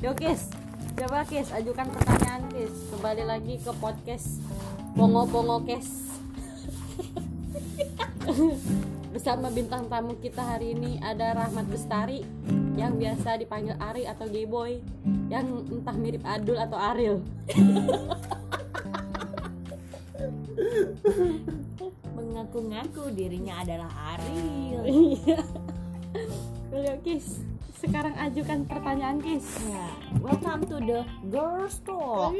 Yo Kis, coba Kis ajukan pertanyaan Kis. Kembali lagi ke podcast Pongo Pongo Kes. Bersama bintang tamu kita hari ini ada Rahmat Bestari yang biasa dipanggil Ari atau Gayboy yang entah mirip Adul atau Ariel. Mengaku-ngaku dirinya adalah Ariel. Iya. Yo Kis, sekarang ajukan pertanyaan Kis. Ya, welcome to the Girls Talk.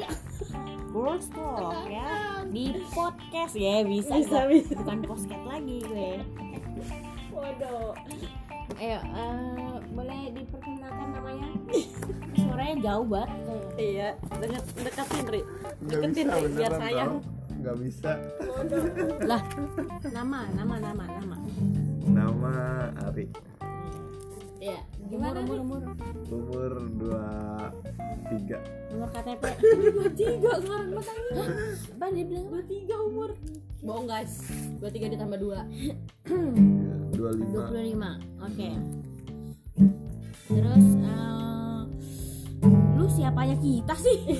Girls Talk ya di podcast ya bisa, Bisa, gua. bisa. bukan podcast lagi gue. Waduh. Ayo, eh, boleh diperkenalkan namanya? Suaranya jauh banget. Iya, deket, deketin Ri. Deketin Ri, biar sayang. Nggak bisa Lah, nama, nama, nama, nama. Nama Ari Iya. Umur, Gimana umur, umur, Umur 23 umur KTP. Dua tiga sekarang makanya. Apa dia bilang? Dua tiga umur. Bohong guys. Dua tiga ditambah dua. 25 25 Oke Terus eh, Lu siapanya kita sih?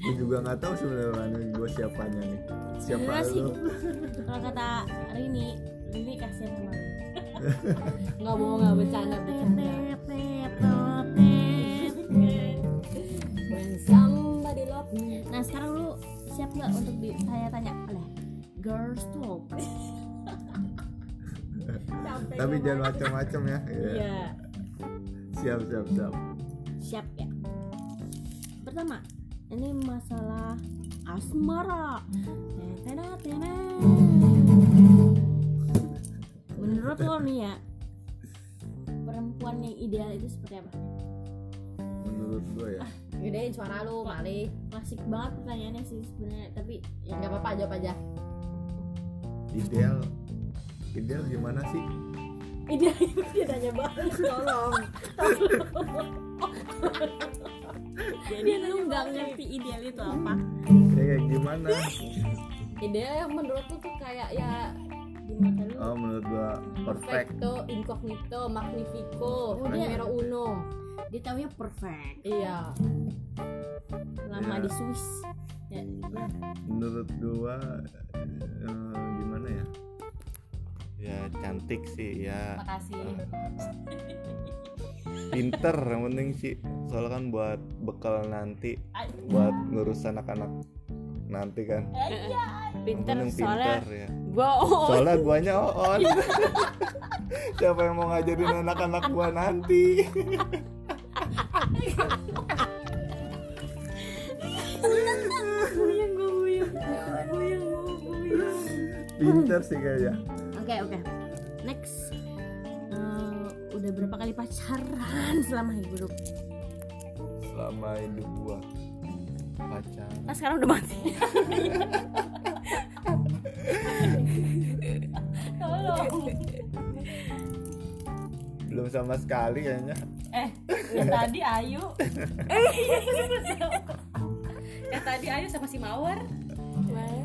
Gue juga nggak tahu sebenarnya gue siapanya nih Siapa sih, lu? Kalau kata Rini Rini kasihan sama lu Nggak bohong nggak bercanda bercanda. Nah sekarang lu siap nggak untuk ditanya-tanya oleh Girls Talk Tapi jangan macam-macam ya. Iya. Iya. Siap siap siap. Siap ya. Pertama Ini masalah asmara. Tena, tena. Menurut lo nih ya Perempuan yang ideal itu seperti apa? Menurut gue ya Gedein suara lu, Mali. Klasik banget pertanyaannya sih sebenarnya Tapi Ya nggak apa-apa, jawab aja. Ideal Ideal gimana sih? Ini dia tanya banget, tolong. Jadi lu nggak ngerti ideal itu apa? Ya kayak gimana? Ide yang menurut lu tuh kayak ya Lu Oh menurut gue perfect perfecto, incognito, magnifico, Oh, dia- numero uno. Dia taunya perfect Iya. Lama Ya. di Swiss ya. Menurut gue eh, Gimana ya? ya cantik sih ya Makasih. pinter yang penting sih soalnya kan buat bekal nanti buat ngurus anak-anak nanti kan. Pinter Yang penting soalnya pinter ya. Gua soalnya guanya on siapa yang mau ngajarin anak-anak gua nanti. Pinter sih kayaknya. Oke oke. Next. Eh, udah berapa kali pacaran selama hidup? selama hidup gua pacaran Nah sekarang udah mati. Tolong. belum sama sekali kayaknya Eh, tadi Ayu. yang tadi Ayu sama si Mawar.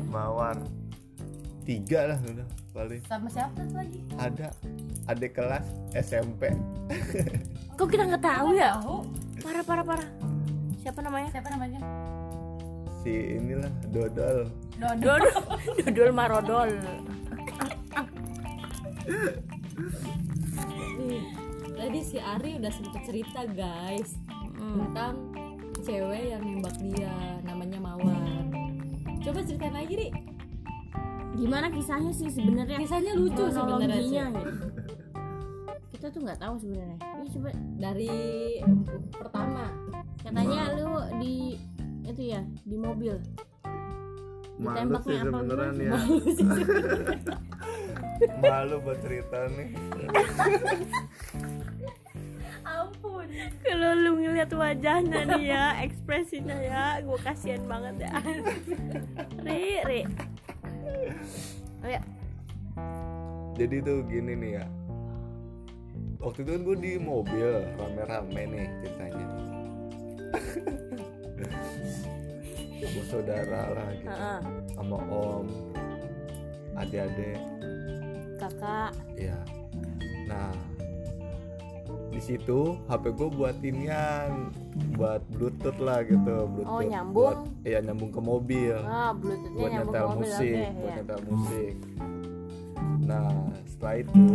mawar tiga lah udah paling Sama siapa tuh lagi? ada adik kelas SMP Kok kita nggak tahu ya? Tahu. Parah parah parah. Siapa namanya? Siapa namanya? Si inilah dodol Dodol. Dodol Marodol. Nih, tadi si Ari udah sempet cerita guys Hmm. tentang cewek yang nembak dia namanya Mawar. Coba ceritain lagi, Ri. Gimana kisahnya sih sebenarnya? Kisahnya lucu sebenarnya sih. Gitu. Kita tuh nggak tahu sebenarnya. Ini coba Dari pertama, katanya itu ya di mobil. Malu sih gimana? ya malu buat cerita nih ampun. Kalau lu ngeliat wajahnya nih ya, ekspresinya ya, gue kasihan banget ya. Ri, ri. Oh ya, jadi tuh gini nih ya waktu itu kan gue di mobil rame-rame nih ceritanya saudara lah gitu. Heeh. sama om. Adik-adik. Kakak. Ya nah di situ HP gue buat inian buat bluetooth lah gitu bluetooth. Oh, nyambung. buat, iya nyambung ke mobil. Ah bluetoothnya buat nyambung ke nyetel mobil musik oke buat ya. nyetel musik. Nah setelah itu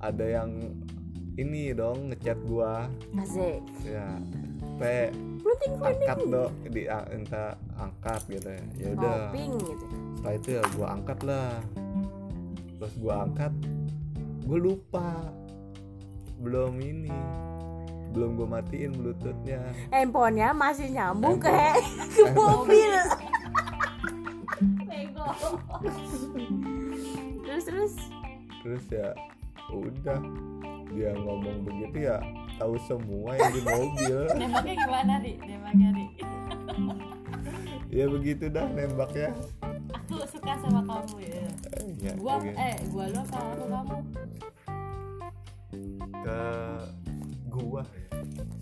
ada yang ini dong ngechat gua. Asik. ya pe angkat dong di minta angkat gitu ya. Ya udah. Gitu. setelah itu ya gua angkat lah. Terus gua angkat gua lupa. Belum ini. Belum gua matiin bluetoothnya. Handphonenya masih nyambung ke ke mobil. Terus terus. terus ya udah. Dia ngomong begitu ya tahu semua yang di mobil Nembaknya gimana, Ri? Nembaknya, Ri. ya begitu dah nembaknya Aku suka sama kamu ya. Eh, ya, Gua oke. eh gua lo sama aku kamu. ke gua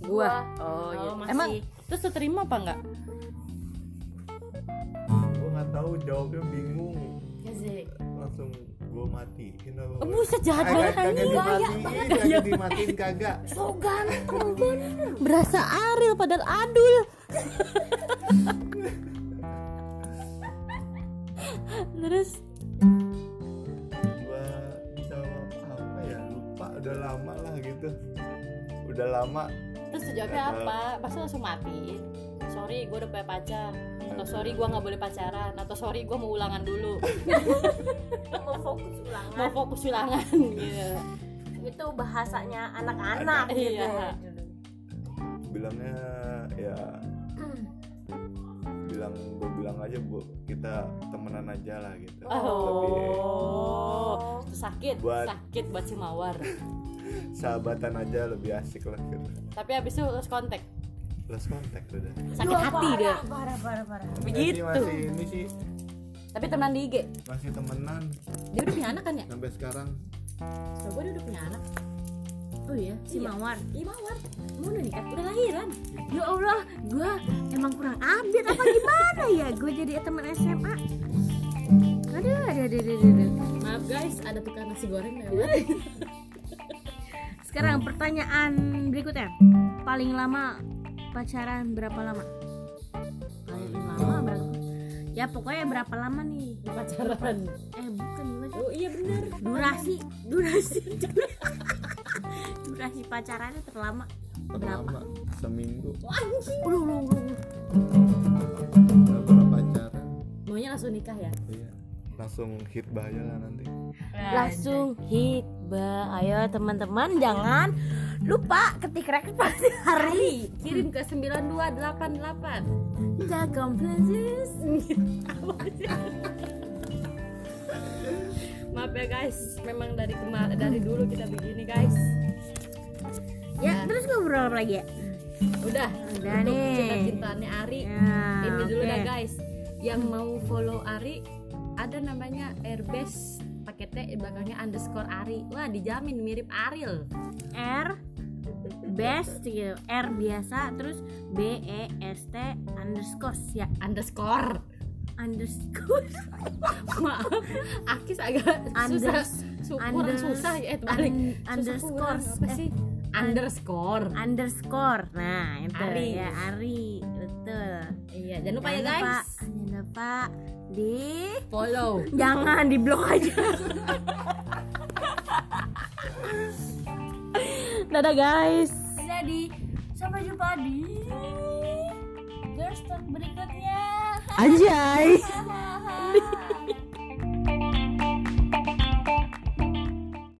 Gua. Oh, iya. masih. Emang Terus lu terima apa enggak? gua nggak tahu jawabnya bingung Asik. langsung gua matiin apa Oh, buset jahat Eh, banget anjing. dimatiin kagak dimatiin kagak so ganteng bener. Berasa Ariel padahal Adul. Terus gua jawab apa ya lupa udah lama lah gitu udah lama terus jawabnya apa? Pasti langsung mati. Sorry, gue udah punya pacar. Atau sorry, gue nggak boleh pacaran. Atau sorry, gue mau ulangan dulu. Mau fokus ulangan. mau fokus ulangan gitu. Itu bahasanya anak-anak gitu. Iya. bilangnya ya bilang gue bilang aja bu kita temenan aja lah gitu Oh, itu sakit, Buat- sakit buat si Mawar. sahabatan aja lebih asik lah gitu Tapi abis itu lost kontak, lost contact udah sakit hati dia. Parah parah parah. Begitu. Masih ini sih Tapi temenan di IG, masih temenan dia udah punya anak kan ya? sampai sekarang Coba dia udah punya anak. Oh iya, si Iya. Mawar. Iya Mawar, mau udah nikah, udah lahiran. Ya Allah, gua emang kurang update apa gimana ya? Gue jadi teman SMA. Aduh, aduh, aduh, aduh, aduh. Maaf guys, ada tukang nasi goreng lewat. Sekarang pertanyaan berikutnya. Paling lama pacaran berapa lama? Paling lama berapa? Ya pokoknya berapa lama nih? pacaran. Eh bukan gimana? Oh iya bener. Durasi, durasi, durasi pacarannya terlama terlama seminggu ulu, ulu. nggak pernah pacaran Maunya langsung nikah ya? iya langsung hit bahaya lah nanti Langsung hit ba. Ayo teman-teman jangan lupa ketik rekening pasti hari. Kirim ke 9288. Jaga Francis. Maaf ya guys, memang dari kemar dari dulu kita begini guys. Ya, terus ngobrol apa lagi ya? Udah, Udah untuk nih. cinta-cintaannya Ari. Ya, Ini dulu oke. dah guys. Yang mau follow Ari ada namanya Airbase pakai T belakangnya underscore Ari. Wah dijamin mirip Ariel. R best gitu. R biasa terus B E S T underscore ya Underscore. underscore Maaf, Akis agak susah. Unders- Su kurang unders- susah ya, eh balik. un- Susah underscore kurang. apa eh, sih? Underscore. underscore. Nah, itu Ari. ya Ari. Betul. Iya, jangan lupa ya Jangan lupa- guys. Jangan lupa di Follow. jangan di blok aja. Dadah guys. Jadi sampai jumpa di Girls Talk berikutnya. Anjay.